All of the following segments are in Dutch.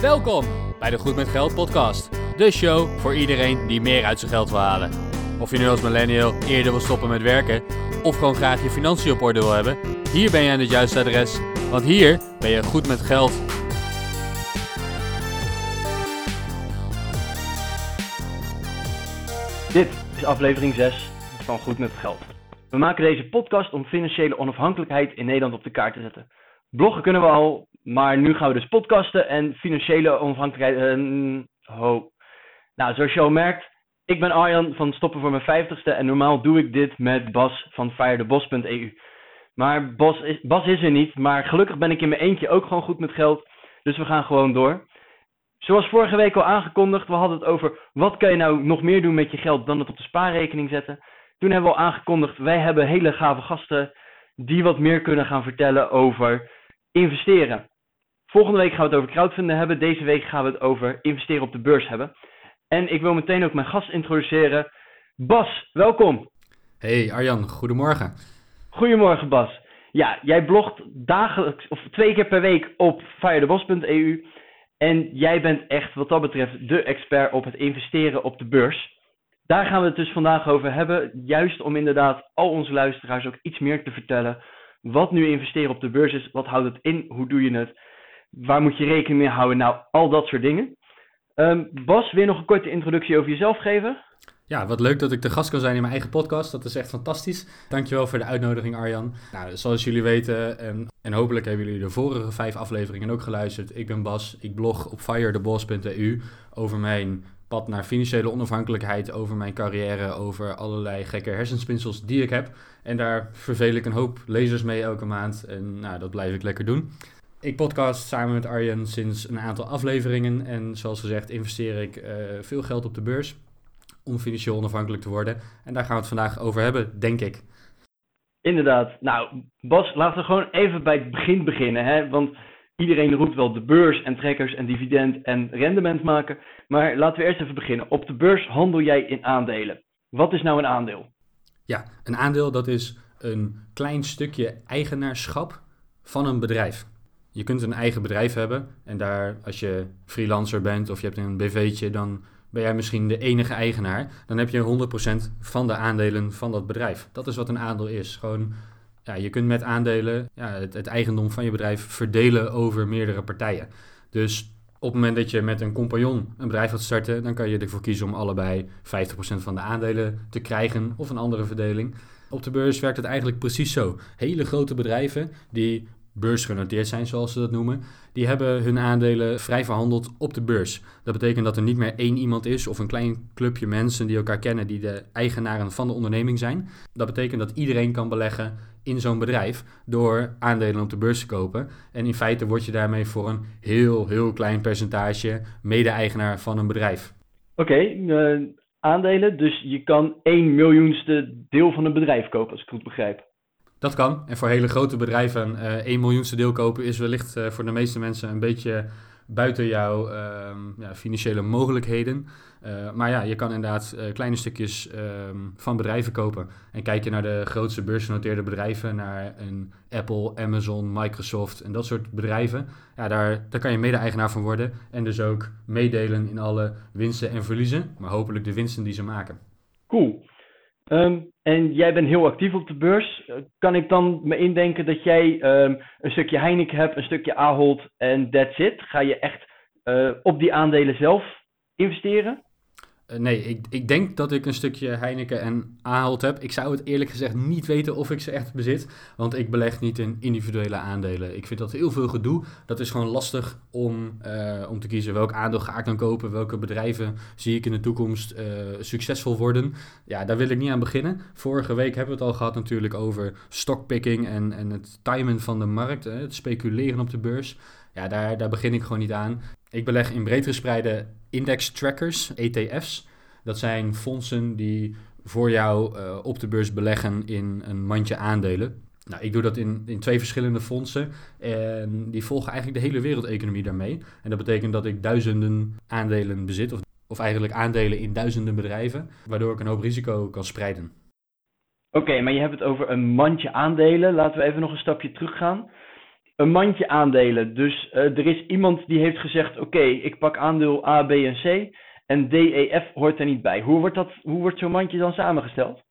Welkom bij de Goed met Geld podcast. De show voor iedereen die meer uit zijn geld wil halen. Of je nu als millennial eerder wil stoppen met werken of gewoon graag je financiën op orde wil hebben, hier ben je aan het juiste adres, want hier ben je goed met geld. Dit is aflevering 6 van Goed met Geld. We maken deze podcast om financiële onafhankelijkheid in Nederland op de kaart te zetten. Bloggen kunnen we al, maar nu gaan we dus podcasten en financiële onafhankelijkheid. Uh, ho. Nou, zoals je al merkt, ik ben Arjan van Stoppen voor mijn 50ste en normaal doe ik dit met Bas van firethebos.eu. Maar Bas is, Bas is er niet, maar gelukkig ben ik in mijn eentje ook gewoon goed met geld. Dus we gaan gewoon door. Zoals vorige week al aangekondigd, we hadden het over wat kan je nou nog meer doen met je geld dan het op de spaarrekening zetten. Toen hebben we al aangekondigd, wij hebben hele gave gasten die wat meer kunnen gaan vertellen over investeren. Volgende week gaan we het over crowdfunding hebben. Deze week gaan we het over investeren op de beurs hebben. En ik wil meteen ook mijn gast introduceren. Bas, welkom. Hey Arjan, goedemorgen. Goedemorgen Bas. Ja, jij blogt dagelijks of twee keer per week op firethebos.eu. En jij bent echt wat dat betreft de expert op het investeren op de beurs. Daar gaan we het dus vandaag over hebben. Juist om inderdaad al onze luisteraars ook iets meer te vertellen. Wat nu investeren op de beurs is, wat houdt het in, hoe doe je het, waar moet je rekening mee houden, nou al dat soort dingen. Um, Bas, je nog een korte introductie over jezelf geven? Ja, wat leuk dat ik de gast kan zijn in mijn eigen podcast. Dat is echt fantastisch. Dankjewel voor de uitnodiging, Arjan. Nou, zoals jullie weten, en, en hopelijk hebben jullie de vorige vijf afleveringen ook geluisterd. Ik ben Bas. Ik blog op firetheboss.eu over mijn pad naar financiële onafhankelijkheid, over mijn carrière, over allerlei gekke hersenspinsels die ik heb. En daar verveel ik een hoop lezers mee elke maand. En nou, dat blijf ik lekker doen. Ik podcast samen met Arjen sinds een aantal afleveringen. En zoals gezegd investeer ik uh, veel geld op de beurs om financieel onafhankelijk te worden. En daar gaan we het vandaag over hebben, denk ik. Inderdaad. Nou, Bas, laten we gewoon even bij het begin beginnen. Hè? Want iedereen roept wel de beurs en trekkers en dividend en rendement maken. Maar laten we eerst even beginnen. Op de beurs handel jij in aandelen. Wat is nou een aandeel? Ja, een aandeel dat is een klein stukje eigenaarschap van een bedrijf. Je kunt een eigen bedrijf hebben en daar, als je freelancer bent of je hebt een BV'tje, dan ben jij misschien de enige eigenaar. Dan heb je 100% van de aandelen van dat bedrijf. Dat is wat een aandeel is. Gewoon, ja, je kunt met aandelen ja, het, het eigendom van je bedrijf verdelen over meerdere partijen. Dus op het moment dat je met een compagnon een bedrijf wilt starten, dan kan je ervoor kiezen om allebei 50% van de aandelen te krijgen of een andere verdeling. Op de beurs werkt het eigenlijk precies zo. Hele grote bedrijven die beursgenoteerd zijn, zoals ze dat noemen, die hebben hun aandelen vrij verhandeld op de beurs. Dat betekent dat er niet meer één iemand is of een klein clubje mensen die elkaar kennen, die de eigenaren van de onderneming zijn. Dat betekent dat iedereen kan beleggen in zo'n bedrijf door aandelen op de beurs te kopen. En in feite word je daarmee voor een heel, heel klein percentage mede-eigenaar van een bedrijf. Oké, eh, aandelen, dus je kan 1 miljoenste deel van een bedrijf kopen, als ik goed begrijp. Dat kan. En voor hele grote bedrijven uh, 1 miljoenste deel kopen is wellicht uh, voor de meeste mensen een beetje buiten jouw uh, ja, financiële mogelijkheden. Uh, maar ja, je kan inderdaad kleine stukjes um, van bedrijven kopen. En kijk je naar de grootste beursgenoteerde bedrijven, naar een Apple, Amazon, Microsoft en dat soort bedrijven. Ja, daar, daar kan je mede-eigenaar van worden. En dus ook meedelen in alle winsten en verliezen. Maar hopelijk de winsten die ze maken. Cool. Um, en jij bent heel actief op de beurs. Kan ik dan me indenken dat jij um, een stukje Heineken hebt, een stukje Ahold en that's it? Ga je echt uh, op die aandelen zelf investeren? Uh, nee, ik, ik denk dat ik een stukje Heineken en Ahold heb. Ik zou het eerlijk gezegd niet weten of ik ze echt bezit. Want ik beleg niet in individuele aandelen. Ik vind dat heel veel gedoe. Dat is gewoon lastig om, uh, om te kiezen welk aandeel ga ik dan kopen. Welke bedrijven zie ik in de toekomst uh, succesvol worden. Ja, daar wil ik niet aan beginnen. Vorige week hebben we het al gehad natuurlijk over stockpicking en, en het timen van de markt. Hè, het speculeren op de beurs. Ja, daar, daar begin ik gewoon niet aan. Ik beleg in breed gespreide index trackers, ETF's. Dat zijn fondsen die voor jou uh, op de beurs beleggen in een mandje aandelen. Nou, ik doe dat in, in twee verschillende fondsen en die volgen eigenlijk de hele wereldeconomie daarmee. En dat betekent dat ik duizenden aandelen bezit, of, of eigenlijk aandelen in duizenden bedrijven, waardoor ik een hoop risico kan spreiden. Oké, maar je hebt het over een mandje aandelen. Laten we even nog een stapje teruggaan. een mandje aandelen. Dus uh, er is iemand die heeft gezegd: Oké, ik pak aandeel A, B en C. En D, E, F hoort er niet bij. Hoe wordt, dat, hoe wordt zo'n mandje dan samengesteld?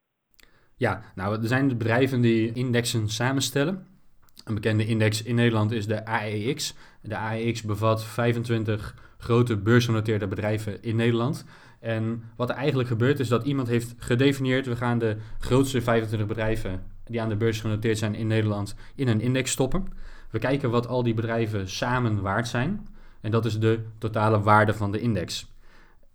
Ja, nou, er zijn bedrijven die indexen samenstellen. Een bekende index in Nederland is de AEX. De AEX bevat 25 grote beursgenoteerde bedrijven in Nederland. En wat er eigenlijk gebeurt is dat iemand heeft gedefinieerd: we gaan de grootste 25 bedrijven die aan de beurs genoteerd zijn in Nederland in een index stoppen. We kijken wat al die bedrijven samen waard zijn. En dat is de totale waarde van de index.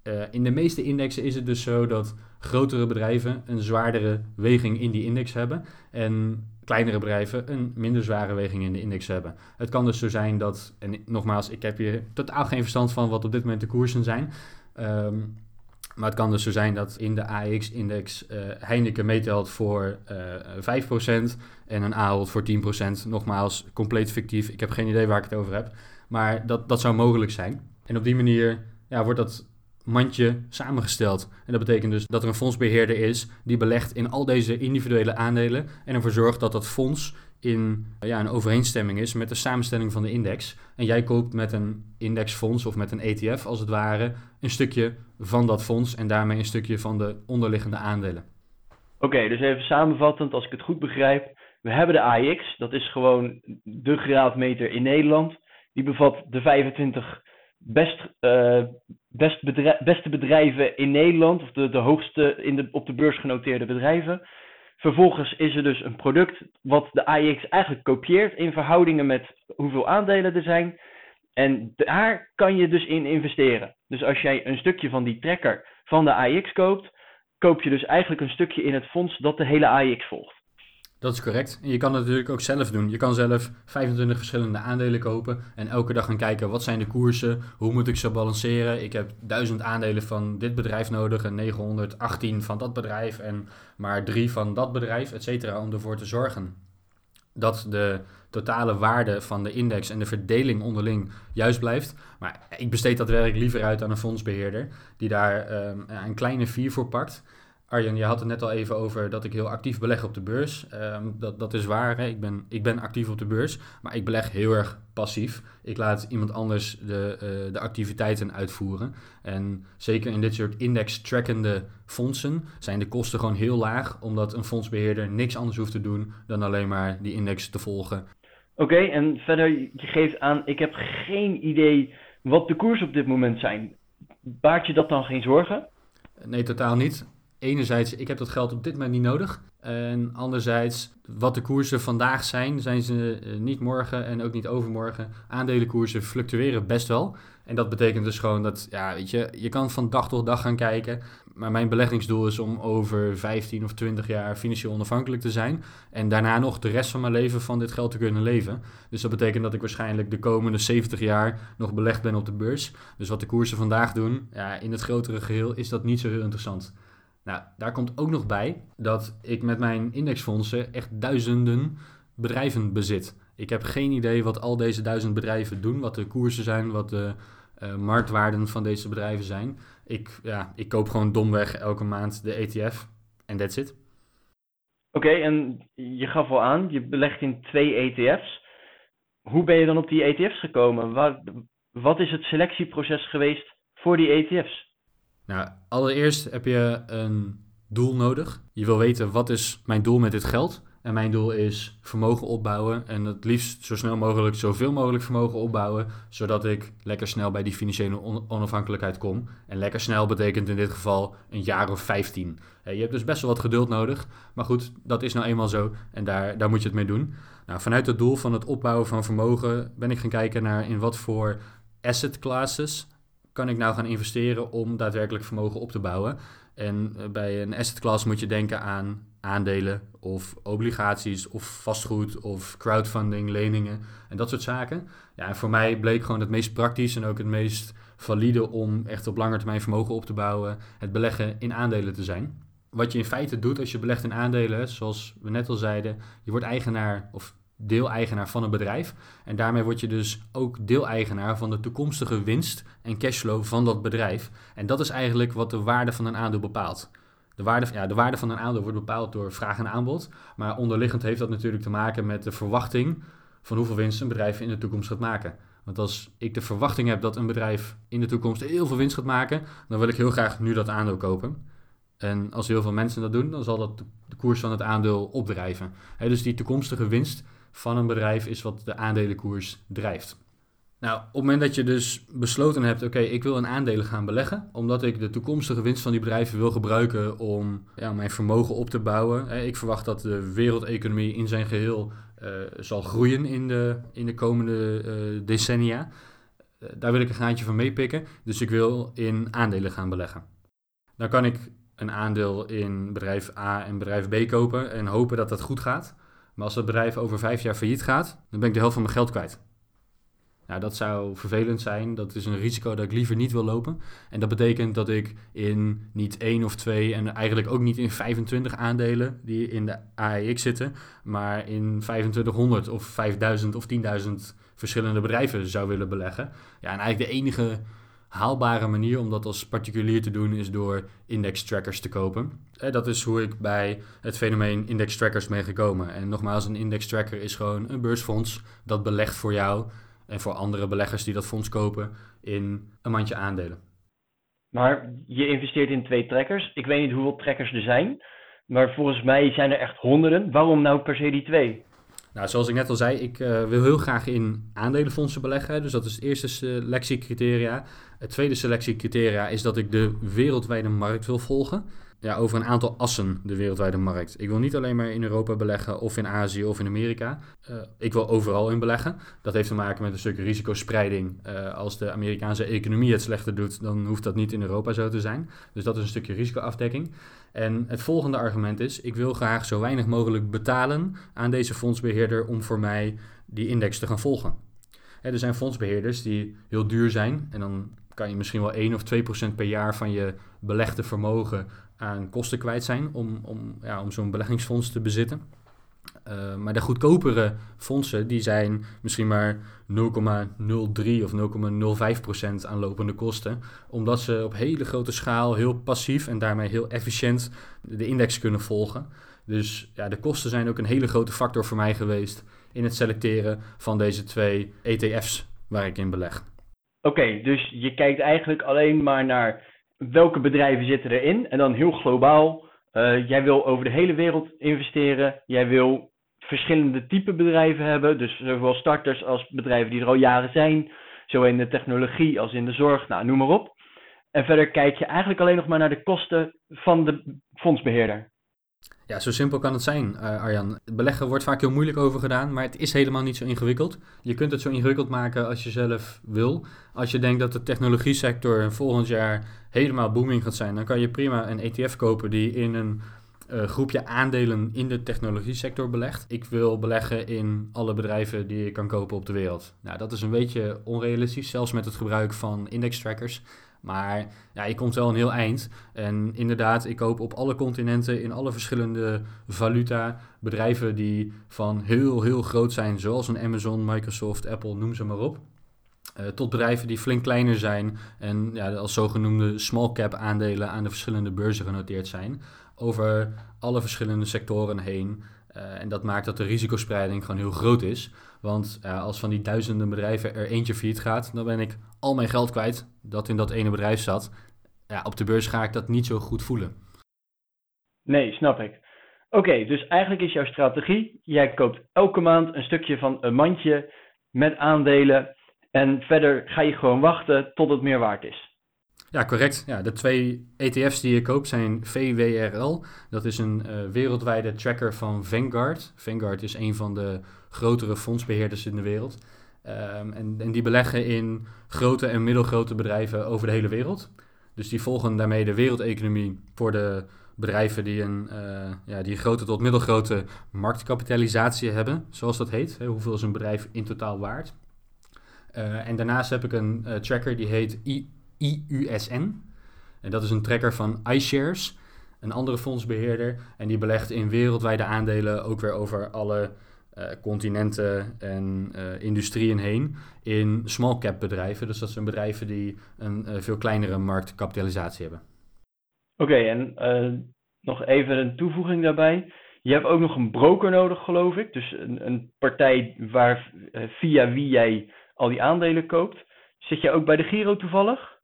Uh, in de meeste indexen is het dus zo dat grotere bedrijven een zwaardere weging in die index hebben. En kleinere bedrijven een minder zware weging in de index hebben. Het kan dus zo zijn dat, en nogmaals, ik heb hier totaal geen verstand van wat op dit moment de koersen zijn. Um, maar het kan dus zo zijn dat in de AX-index eh, Heineken meetelt voor uh, eh, 5% en een Ahold voor 10%. Nogmaals, compleet fictief. Ik heb geen idee waar ik het over heb. Maar dat, dat zou mogelijk zijn. En op die manier ja, wordt dat mandje samengesteld. En dat betekent dus dat er een fondsbeheerder is die belegt in al deze individuele aandelen en ervoor zorgt dat dat fonds in ja, een overeenstemming is met de samenstelling van de index. En jij koopt met een indexfonds of met een ETF als het ware een stukje van dat fonds en daarmee een stukje van de onderliggende aandelen. Oké, dus even samenvattend, als ik het goed begrijp. We hebben de AX, dat is gewoon de graadmeter in Nederland. Die bevat de 25 best, uh, best beste bedrijven in Nederland, of de, de hoogste in de, op de beurs genoteerde bedrijven. Vervolgens is er dus een product wat de AIX eigenlijk kopieert in verhoudingen met hoeveel aandelen er zijn. En daar kan je dus in investeren. Dus als jij een stukje van die tracker van de AIX koopt, koop je dus eigenlijk een stukje in het fonds dat de hele AIX volgt. Dat is correct. En je kan het natuurlijk ook zelf doen. Je kan zelf 25 verschillende aandelen kopen en elke dag gaan kijken wat zijn de koersen, hoe moet ik ze balanceren. Ik heb 1000 aandelen van dit bedrijf nodig en 918 van dat bedrijf en maar drie van dat bedrijf, et cetera, om ervoor te zorgen dat de totale waarde van de index en de verdeling onderling juist blijft. Maar ik besteed dat werk liever uit aan een fondsbeheerder die daar um, een kleine vier voor pakt. Arjen, je had het net al even over dat ik heel actief beleg op de beurs. Ehm, dat, dat is waar, hè? Ik, ben, ik ben actief op de beurs, maar ik beleg heel erg passief. Ik laat iemand anders de, uh, de activiteiten uitvoeren. En zeker in dit soort index-trackende fondsen zijn de kosten gewoon heel laag, omdat een fondsbeheerder niks anders hoeft te doen dan alleen maar die index te volgen. Oké, en verder, je geeft aan, ik heb geen idee wat de koers op dit moment zijn. Baart je dat dan geen zorgen? Nee, totaal niet enerzijds, ik heb dat geld op dit moment niet nodig. En anderzijds, wat de koersen vandaag zijn, zijn ze eh, niet morgen en ook niet overmorgen. Aandelenkoersen fluctueren best wel. En dat betekent dus gewoon dat, ja, weet je, je kan van dag tot dag gaan kijken. Maar mijn beleggingsdoel is om over 15 of 20 jaar financieel onafhankelijk te zijn. En daarna nog de rest van mijn leven van dit geld te kunnen leven. Dus dat betekent dat ik waarschijnlijk de komende 70 jaar nog belegd ben op de beurs. Dus wat de koersen vandaag doen, ja, in het grotere geheel is dat niet zo heel interessant. Nou, daar komt ook nog bij dat ik met mijn indexfondsen echt duizenden bedrijven bezit. Ik heb geen idee wat al deze duizend bedrijven doen, wat de koersen zijn, wat de uh, marktwaarden van deze bedrijven zijn. Ik, ja, ik koop gewoon domweg elke maand de ETF en that's it. Oké, en je gaf al aan, je belegt in twee ETF's. Hoe ben je dan op die ETF's gekomen? Wat is het selectieproces geweest voor die ETF's? Nou, allereerst heb je een doel nodig. Je wil weten wat is mijn doel met dit geld. En mijn doel is vermogen opbouwen en het liefst zo snel mogelijk zoveel mogelijk vermogen opbouwen, zodat ik lekker snel bij die financiële onafhankelijkheid kom. En lekker snel betekent in dit geval een jaar of 15. Je hebt dus best wel wat geduld nodig, maar goed, dat is nou eenmaal zo en daar, daar moet je het mee doen. Nou, vanuit het doel van het opbouwen van vermogen ben ik gaan kijken naar in wat voor asset classes kan ik nou gaan investeren om daadwerkelijk vermogen op te bouwen? En eh, bij een asset class moet je denken aan aandelen of obligaties of vastgoed of crowdfunding, leningen en dat soort zaken. Ja, en voor mij bleek gewoon het meest praktisch en ook het meest valide om echt op lange termijn vermogen op te bouwen, het beleggen in aandelen te zijn. Wat je in feite doet als je belegt in aandelen, zoals we net al zeiden, je wordt eigenaar of deeleigenaar van een bedrijf. En daarmee word je dus ook deeleigenaar van de toekomstige winst en cashflow van dat bedrijf. En dat is eigenlijk wat de waarde van een aandeel bepaalt. De waarde, ja, de waarde van een aandeel wordt bepaald door vraag en aanbod. Maar onderliggend heeft dat natuurlijk te maken met de verwachting van hoeveel winst een bedrijf in de toekomst gaat maken. Want als ik de verwachting heb dat een bedrijf in de toekomst heel veel winst gaat maken, dan wil ik heel graag nu dat aandeel kopen. En als heel veel mensen dat doen, dan zal dat de koers van het aandeel opdrijven. dus die toekomstige winst van een bedrijf is wat de aandelenkoers drijft. Nou, op het moment dat je dus besloten hebt, oké, ik wil in aandelen gaan beleggen, omdat ik de toekomstige winst van die bedrijven wil gebruiken om ja, mijn vermogen op te bouwen. Ik verwacht dat de wereldeconomie in zijn geheel uh, zal groeien in de, in de komende uh, decennia. Uh, daar wil ik een gaatje van meepikken, dus ik wil in aandelen gaan beleggen. Dan kan ik een aandeel in bedrijf A en bedrijf B kopen en hopen dat dat goed gaat. Maar als dat bedrijf over vijf jaar failliet gaat, dan ben ik de helft van mijn geld kwijt. Nou, dat zou vervelend zijn. Dat is een risico dat ik liever niet wil lopen. En dat betekent dat ik in niet één of twee en eigenlijk ook niet in 25 aandelen die in de AEX zitten, maar in 2500 of 5000 of 10.000 verschillende bedrijven zou willen beleggen. Ja, en eigenlijk de enige haalbare manier om dat als particulier te doen is door index trackers te kopen. Dat is hoe ik bij het fenomeen index trackers ben gekomen. En nogmaals, een index tracker is gewoon een beursfonds dat belegt voor jou en voor andere beleggers die dat fonds kopen in een mandje aandelen. Maar je investeert in twee trackers. Ik weet niet hoeveel trackers er zijn, maar volgens mij zijn er echt honderden. Waarom nou per se die twee? Nou, zoals ik net al zei, ik uh, wil heel graag in aandelenfondsen beleggen. Dus dat is het eerste selectiecriteria. Het tweede selectiecriteria is dat ik de wereldwijde markt wil volgen ja, over een aantal assen de wereldwijde markt. Ik wil niet alleen maar in Europa beleggen of in Azië of in Amerika. Uh, ik wil overal in beleggen. Dat heeft te maken met een stuk risicospreiding. Uh, als de Amerikaanse economie het slechter doet, dan hoeft dat niet in Europa zo te zijn. Dus dat is een stukje risicoafdekking. En het volgende argument is: ik wil graag zo weinig mogelijk betalen aan deze fondsbeheerder om voor mij die index te gaan volgen. er zijn fondsbeheerders die heel duur zijn en dan kan je misschien wel 1 of 2 procent per jaar van je belegde vermogen aan kosten kwijt zijn om, om, ja, om zo'n beleggingsfonds te bezitten. Uh, maar de goedkopere fondsen die zijn misschien maar 0,03 of 0,05% aan lopende kosten. Omdat ze op hele grote schaal heel passief en daarmee heel efficiënt de index kunnen volgen. Dus ja, de kosten zijn ook een hele grote factor voor mij geweest in het selecteren van deze twee ETF's waar ik in beleg. Oké, dus je kijkt eigenlijk alleen maar naar welke bedrijven zitten erin? En dan heel globaal. Uh, jij wil over de hele wereld investeren. Jij wil verschillende type bedrijven hebben. Dus zowel starters als bedrijven die er al jaren zijn. Zowel in de technologie als in de zorg. Nou, noem maar op. En verder kijk je eigenlijk alleen nog maar naar de kosten van de fondsbeheerder. Ja, zo simpel kan het zijn, uh, Arjan. Beleggen wordt vaak heel moeilijk over gedaan, maar het is helemaal niet zo ingewikkeld. Je kunt het zo ingewikkeld maken als je zelf wil. Als je denkt dat de technologie sector volgend jaar helemaal booming gaat zijn, dan kan je prima een ETF kopen die in een uh, groepje aandelen in de technologie sector belegt. Ik wil beleggen in alle bedrijven die je kan kopen op de wereld. Nou, dat is een beetje onrealistisch, zelfs met het gebruik van index trackers. Maar ja, je komt wel een heel eind. En inderdaad, ik koop op alle continenten, in alle verschillende valuta, bedrijven die van heel, heel groot zijn, zoals een Amazon, Microsoft, Apple, noem ze maar op. Uh, tot bedrijven die flink kleiner zijn en ja, als zogenoemde small cap aandelen aan de verschillende beurzen genoteerd zijn. Over alle verschillende sectoren heen. Uh, en dat maakt dat de risicospreiding gewoon heel groot is. Want uh, als van die duizenden bedrijven er eentje failliet gaat, dan ben ik al mijn geld kwijt dat in dat ene bedrijf zat. Ja, op de beurs ga ik dat niet zo goed voelen. Nee, snap ik. Oké, dus eigenlijk is jouw strategie, jij koopt elke maand een stukje van een mandje met aandelen en verder ga je gewoon wachten tot het meer waard is. Ja, correct. Ja, de twee ETF's die je koopt zijn VWRL. Dat is een uh, wereldwijde tracker van Vanguard. Vanguard is een van de grotere fondsbeheerders in de wereld. Um, en, en, die beleggen in grote en middelgrote bedrijven over de hele wereld. Dus die volgen daarmee de wereldeconomie voor de bedrijven die een uh, ja, die grote tot middelgrote marktkapitalisatie hebben, zoals dat heet. Hoeveel is een bedrijf in totaal waard? Uh, en daarnaast heb ik een tracker die heet I IUSN. En dat is een tracker van iShares, een andere fondsbeheerder. En die belegt in wereldwijde aandelen ook weer over alle uh, continenten en uh, industrieën heen in small cap bedrijven. Dus dat zijn bedrijven die een uh, veel kleinere marktkapitalisatie hebben. Oké, en nog even een toevoeging daarbij. Je hebt ook nog een broker nodig, geloof ik. Dus een, een partij waar, eh, via wie jij al die aandelen koopt. Zit jij ook bij de Giro toevallig?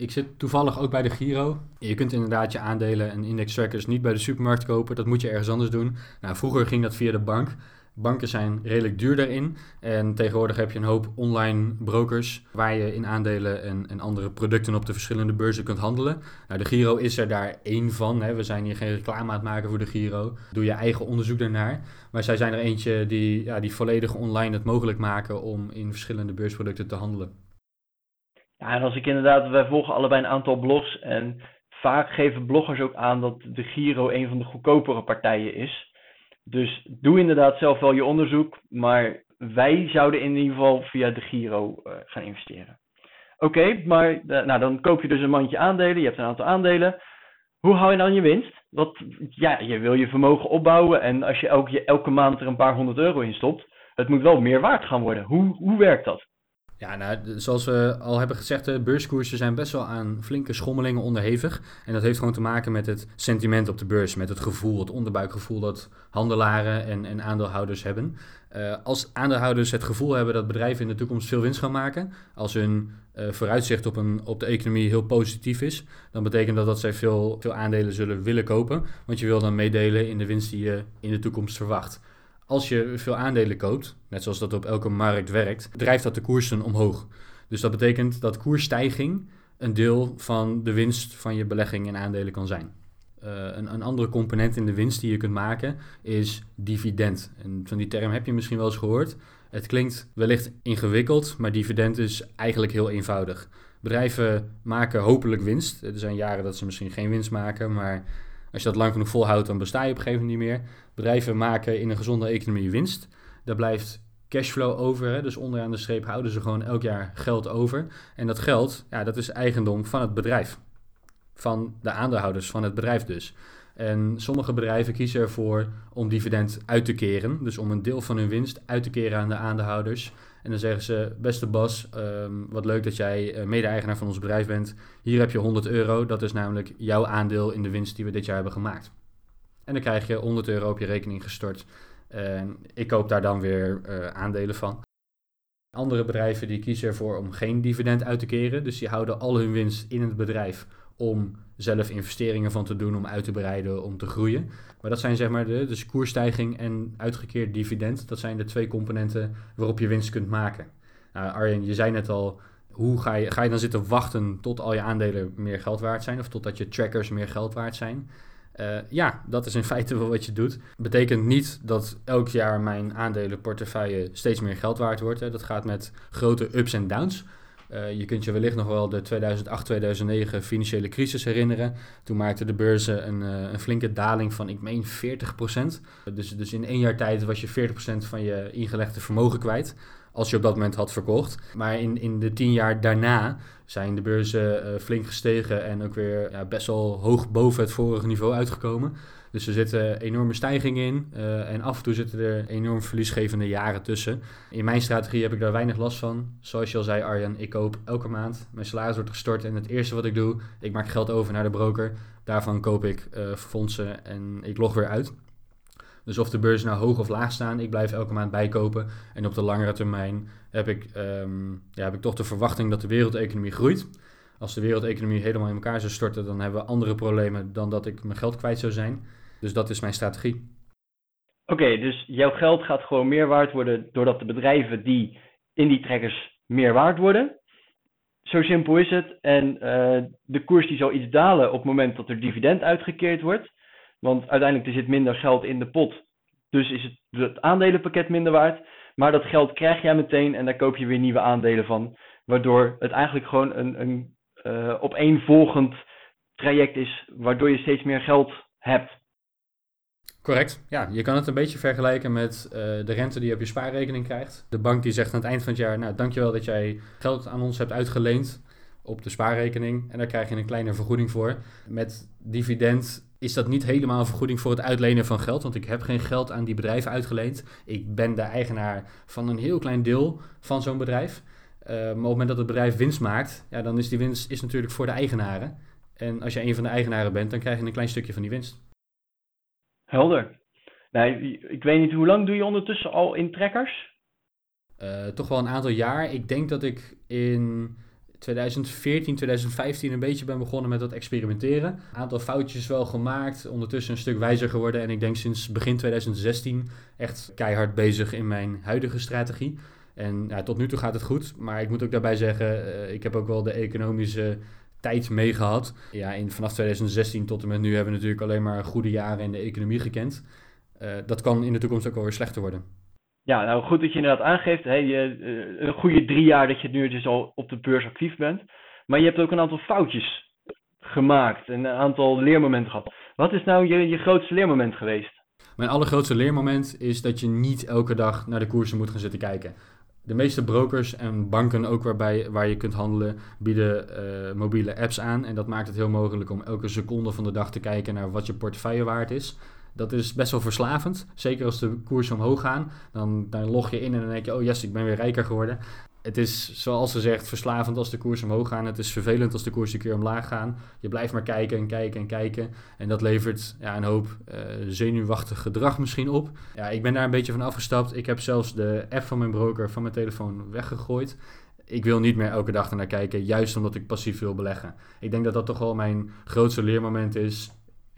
Ik zit toevallig ook bij de Giro. Je kunt inderdaad je aandelen en index trackers niet bij de supermarkt kopen. Dat moet je ergens anders doen. Nou, vroeger ging dat via de bank. Banken zijn redelijk duur daarin. En tegenwoordig heb je een hoop online brokers waar je in aandelen en, en andere producten op de verschillende beurzen kunt handelen. Nou, de Giro is er daar één van. Hè. We zijn hier geen reclame aan het maken voor de Giro. Doe je eigen onderzoek daarnaar. Maar zij zijn er eentje die, ja, die volledig online het mogelijk maken om in verschillende beursproducten te handelen. Ja, en als ik inderdaad, wij volgen allebei een aantal blogs en vaak geven bloggers ook aan dat de Giro een van de goedkopere partijen is. Dus doe inderdaad zelf wel je onderzoek, maar wij zouden in ieder geval via de Giro uh, gaan investeren. Oké, maar uh, nou, dan koop je dus een mandje aandelen, je hebt een aantal aandelen. Hoe hou je dan je winst? Wat, ja, je wil je vermogen opbouwen en als je elke, elke maand er een paar honderd euro in stopt, het moet wel meer waard gaan worden. Hoe, hoe werkt dat? Ja, nou, zoals we al hebben gezegd, de beurskoersen zijn best wel aan flinke schommelingen onderhevig. En dat heeft gewoon te maken met het sentiment op de beurs, met het gevoel, het onderbuikgevoel dat handelaren en, en aandeelhouders hebben. Uh, als aandeelhouders het gevoel hebben dat bedrijven in de toekomst veel winst gaan maken, als hun uh, vooruitzicht op, een, op de economie heel positief is, dan betekent dat dat zij veel, veel aandelen zullen willen kopen. Want je wil dan meedelen in de winst die je in de toekomst verwacht als je veel aandelen koopt, net zoals dat op elke markt werkt, drijft dat de koersen omhoog. Dus dat betekent dat koersstijging een deel van de winst van je belegging in aandelen kan zijn. Uh, een, een, andere component in de winst die je kunt maken is dividend. En van die term heb je misschien wel eens gehoord. Het klinkt wellicht ingewikkeld, maar dividend is eigenlijk heel eenvoudig. Bedrijven maken hopelijk winst. Er zijn jaren dat ze misschien geen winst maken, maar als je dat lang genoeg volhoudt, dan besta je op een gegeven moment niet meer. Bedrijven maken in een gezonde economie winst. Daar blijft cashflow over. Hè? Dus onderaan de streep houden ze gewoon elk jaar geld over. En dat geld, ja, dat is eigendom van het bedrijf. Van de aandeelhouders van het bedrijf dus. En sommige bedrijven kiezen ervoor om dividend uit te keren. Dus om een deel van hun winst uit te keren aan de aandeelhouders. En dan zeggen ze, beste Bas, ehm, wat leuk dat jij uh, mede-eigenaar van ons bedrijf bent. Hier heb je 100 euro, dat is namelijk jouw aandeel in de winst die we dit jaar hebben gemaakt. En dan krijg je 100 euro op je rekening gestort. En ik koop daar dan weer uh, aandelen van. Andere bedrijven die kiezen ervoor om geen dividend uit te keren. Dus die houden al hun winst in het bedrijf om zelf investeringen van te doen, om uit te breiden, om te groeien. Maar dat zijn zeg maar de dus koersstijging en uitgekeerd dividend. Dat zijn de twee componenten waarop je winst kunt maken. Nou, Arjen, je zei net al, hoe ga je, ga je dan zitten wachten tot al je aandelen meer geld waard zijn of totdat je trackers meer geld waard zijn? Uh, ja, dat is in feite wel wat je doet. Betekent niet dat elk jaar mijn aandelenportefeuille steeds meer geld waard wordt. Hè. Dat gaat met grote ups en downs. Uh, je kunt je wellicht nog wel de 2008-2009 financiële crisis herinneren. Toen maakten de beurzen een, uh, een flinke daling van, ik meen, 40%. Dus, dus in één jaar tijd was je 40% van je ingelegde vermogen kwijt. Als je op dat moment had verkocht. Maar in, in de tien jaar daarna zijn de beurzen uh, flink gestegen en ook weer ja, best wel hoog boven het vorige niveau uitgekomen. Dus er zitten enorme stijgingen in uh, en af en toe zitten er enorm verliesgevende jaren tussen. In mijn strategie heb ik daar weinig last van. Zoals je al zei Arjan, ik koop elke maand, mijn salaris wordt gestort en het eerste wat ik doe, ik maak geld over naar de broker. Daarvan koop ik uh, fondsen en ik log weer uit. Dus of de beurzen nou hoog of laag staan, ik blijf elke maand bijkopen. En op de langere termijn heb ik, um, ja, heb ik toch de verwachting dat de wereldeconomie groeit. Als de wereldeconomie helemaal in elkaar zou storten, dan hebben we andere problemen dan dat ik mijn geld kwijt zou zijn. Dus dat is mijn strategie. Oké, dus jouw geld gaat gewoon meer waard worden doordat de bedrijven die in die trekkers meer waard worden. Zo simpel is het. En uh, de koers die zal iets dalen op het moment dat er dividend uitgekeerd wordt. Want uiteindelijk er zit minder geld in de pot. Dus is het, het aandelenpakket minder waard. Maar dat geld krijg jij meteen en daar koop je weer nieuwe aandelen van. Waardoor het eigenlijk gewoon een, een uh, opeenvolgend traject is. Waardoor je steeds meer geld hebt. Correct. Ja, je kan het een beetje vergelijken met uh, de rente die je op je spaarrekening krijgt. De bank die zegt aan het eind van het jaar, nou dankjewel dat jij geld aan ons hebt uitgeleend op de spaarrekening. En daar krijg je een kleine vergoeding voor. Met dividend is dat niet helemaal een vergoeding voor het uitlenen van geld. Want ik heb geen geld aan die bedrijven uitgeleend. Ik ben de eigenaar van een heel klein deel van zo'n bedrijf. Uh, maar op het moment dat het bedrijf winst maakt, ja, dan is die winst is natuurlijk voor de eigenaren. En als je een van de eigenaren bent, dan krijg je een klein stukje van die winst. Helder. Nou, ik weet niet, hoe lang doe je ondertussen al in trekkers? Uh, toch wel een aantal jaar. Ik denk dat ik in 2014, 2015 een beetje ben begonnen met dat experimenteren. Een aantal foutjes wel gemaakt, ondertussen een stuk wijzer geworden. En ik denk sinds begin 2016 echt keihard bezig in mijn huidige strategie. En ja, tot nu toe gaat het goed. Maar ik moet ook daarbij zeggen, uh, ik heb ook wel de economische tijd meegehad. Ja, in, vanaf 2016 tot en met nu hebben we natuurlijk alleen maar goede jaren in de economie gekend. Uh, dat kan in de toekomst ook wel weer slechter worden. Ja, nou goed dat je inderdaad aangeeft. Hè, je, uh, een goede drie jaar dat je nu dus al op de beurs actief bent. Maar je hebt ook een aantal foutjes gemaakt. En een aantal leermomenten gehad. Wat is nou je, je grootste leermoment geweest? Mijn allergrootste leermoment is dat je niet elke dag naar de koersen moet gaan zitten kijken. De meeste brokers en banken ook waarbij, waar je kunt handelen, bieden uh, mobiele apps aan. En dat maakt het heel mogelijk om elke seconde van de dag te kijken naar wat je portefeuille waard is. Dat is best wel verslavend. Zeker als de koersen omhoog gaan. Dan, dan log je in en dan denk je, oh yes, ik ben weer rijker geworden het is zoals ze zegt verslavend als de koers omhoog gaan. Het is vervelend als de koers een keer omlaag gaan. Je blijft maar kijken en kijken en kijken. En dat levert ja, een hoop uh, zenuwachtig gedrag misschien op. Ja, ik ben daar een beetje van afgestapt. Ik heb zelfs de app van mijn broker van mijn telefoon weggegooid. Ik wil niet meer elke dag naar kijken, juist omdat ik passief wil beleggen. Ik denk dat dat toch wel mijn grootste leermoment is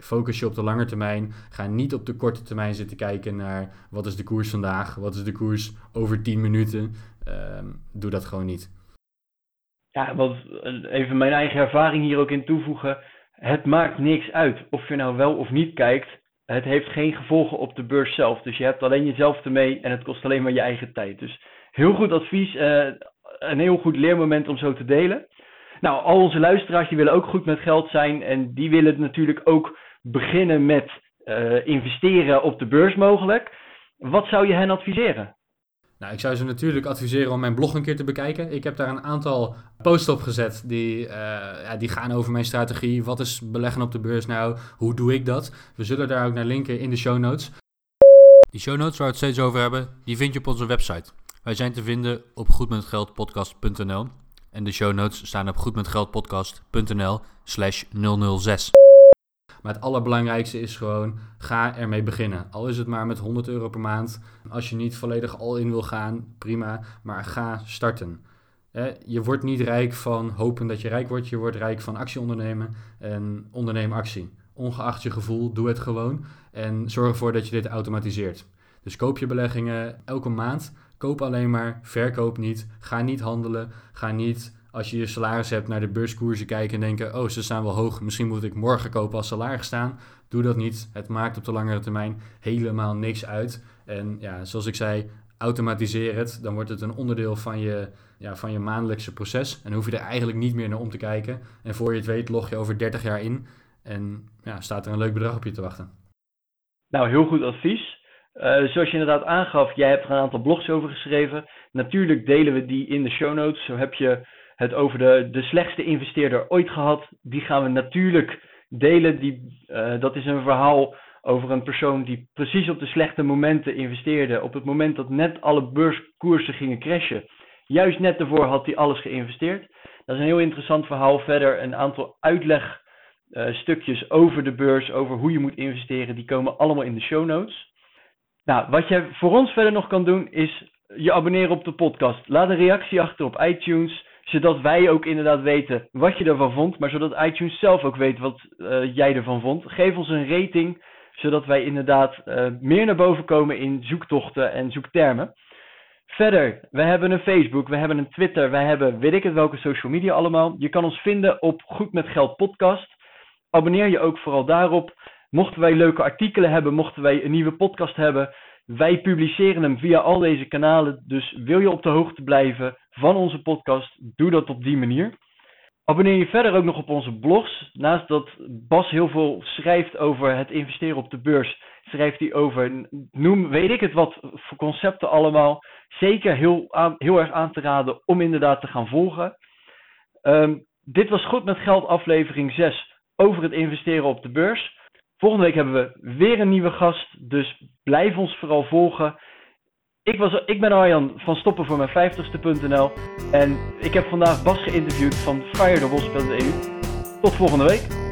focus je op de lange termijn. Ga niet op de korte termijn zitten kijken naar wat is de koers vandaag, wat is de koers over 10 minuten. Ehm, doe dat gewoon niet. Ja, wat even mijn eigen ervaring hier ook in toevoegen. Het maakt niks uit of je nou wel of niet kijkt. Het heeft geen gevolgen op de beurs zelf. Dus je hebt alleen jezelf ermee en het kost alleen maar je eigen tijd. Dus heel goed advies. Uh, een heel goed leermoment om zo te delen. Nou, al onze luisteraars die willen ook goed met geld zijn. En die willen natuurlijk ook beginnen met uh, investeren op de beurs mogelijk. Wat zou je hen adviseren? Nou, ik zou ze natuurlijk adviseren om mijn blog een keer te bekijken. Ik heb daar een aantal posts op gezet die, uh, ja, die gaan over mijn strategie. Wat is beleggen op de beurs nou? Hoe doe ik dat? We zullen daar ook naar linken in de show notes. Die show notes waar we het steeds over hebben, die vind je op onze website. Wij zijn te vinden op goedmetgeldpodcast.nl en de show notes staan op goedmetgeldpodcast.nl slash 006. Maar het allerbelangrijkste is gewoon, ga ermee beginnen. Al is het maar met 100 euro per maand. Als je niet volledig al in wil gaan, prima. Maar ga starten. Je wordt niet rijk van hopen dat je rijk wordt. Je wordt rijk van actie ondernemen en onderneem actie. Ongeacht je gevoel, doe het gewoon. En zorg ervoor dat je dit automatiseert. Dus koop je beleggingen elke maand. Koop alleen maar, verkoop niet. Ga niet handelen. Ga niet als je je salaris hebt naar de beurskoersen kijken en denken, oh ze staan wel hoog, misschien moet ik morgen kopen als salaris staan. Doe dat niet. Het maakt op de langere termijn helemaal niks uit. En ja, zoals ik zei, automatiseer het. Dan wordt het een onderdeel van je, ja, van je maandelijkse proces. En hoef je er eigenlijk niet meer naar om te kijken. En voor je het weet, log je over 30 jaar in. En ja, staat er een leuk bedrag op je te wachten. Nou, heel goed advies. Uh, zoals je inderdaad aangaf, jij hebt er een aantal blogs over geschreven. Natuurlijk delen we die in de show notes. Zo heb je het over de, de slechtste investeerder ooit gehad. Die gaan we natuurlijk delen. Die, uh, dat is een verhaal over een persoon die precies op de slechte momenten investeerde. Op het moment dat net alle beurskoersen gingen crashen. Juist net daarvoor had hij alles geïnvesteerd. Dat is een heel interessant verhaal. Verder een aantal uitlegstukjes uh, over de beurs, over hoe je moet investeren. Die komen allemaal in de show notes. Nou, wat je voor ons verder nog kan doen, is je abonneren op de podcast. Laat een reactie achter op iTunes zodat wij ook inderdaad weten wat je ervan vond, maar zodat iTunes zelf ook weet wat uh, jij ervan vond. Geef ons een rating, zodat wij inderdaad uh, meer naar boven komen in zoektochten en zoektermen. Verder, we hebben een Facebook, we hebben een Twitter, we hebben weet ik het welke social media allemaal. Je kan ons vinden op Goed met Geld podcast. Abonneer je ook vooral daarop. Mochten wij leuke artikelen hebben, mochten wij een nieuwe podcast hebben, wij publiceren hem via al deze kanalen. Dus wil je op de hoogte blijven van onze podcast, doe dat op die manier. Abonneer je verder ook nog op onze blogs. Naast dat Bas heel veel schrijft over het investeren op de beurs, schrijft hij over, noem weet ik het wat voor concepten allemaal. Zeker heel, heel erg aan te raden om inderdaad te gaan volgen. Um, dit was Goed met Geld aflevering 6 over het investeren op de beurs. Volgende week hebben we weer een nieuwe gast, dus blijf ons vooral volgen. Ik, was, ik ben Arjan van stoppen voor mijn 50ste.nl en ik heb vandaag Bas geïnterviewd van firethebos.eu. Tot volgende week.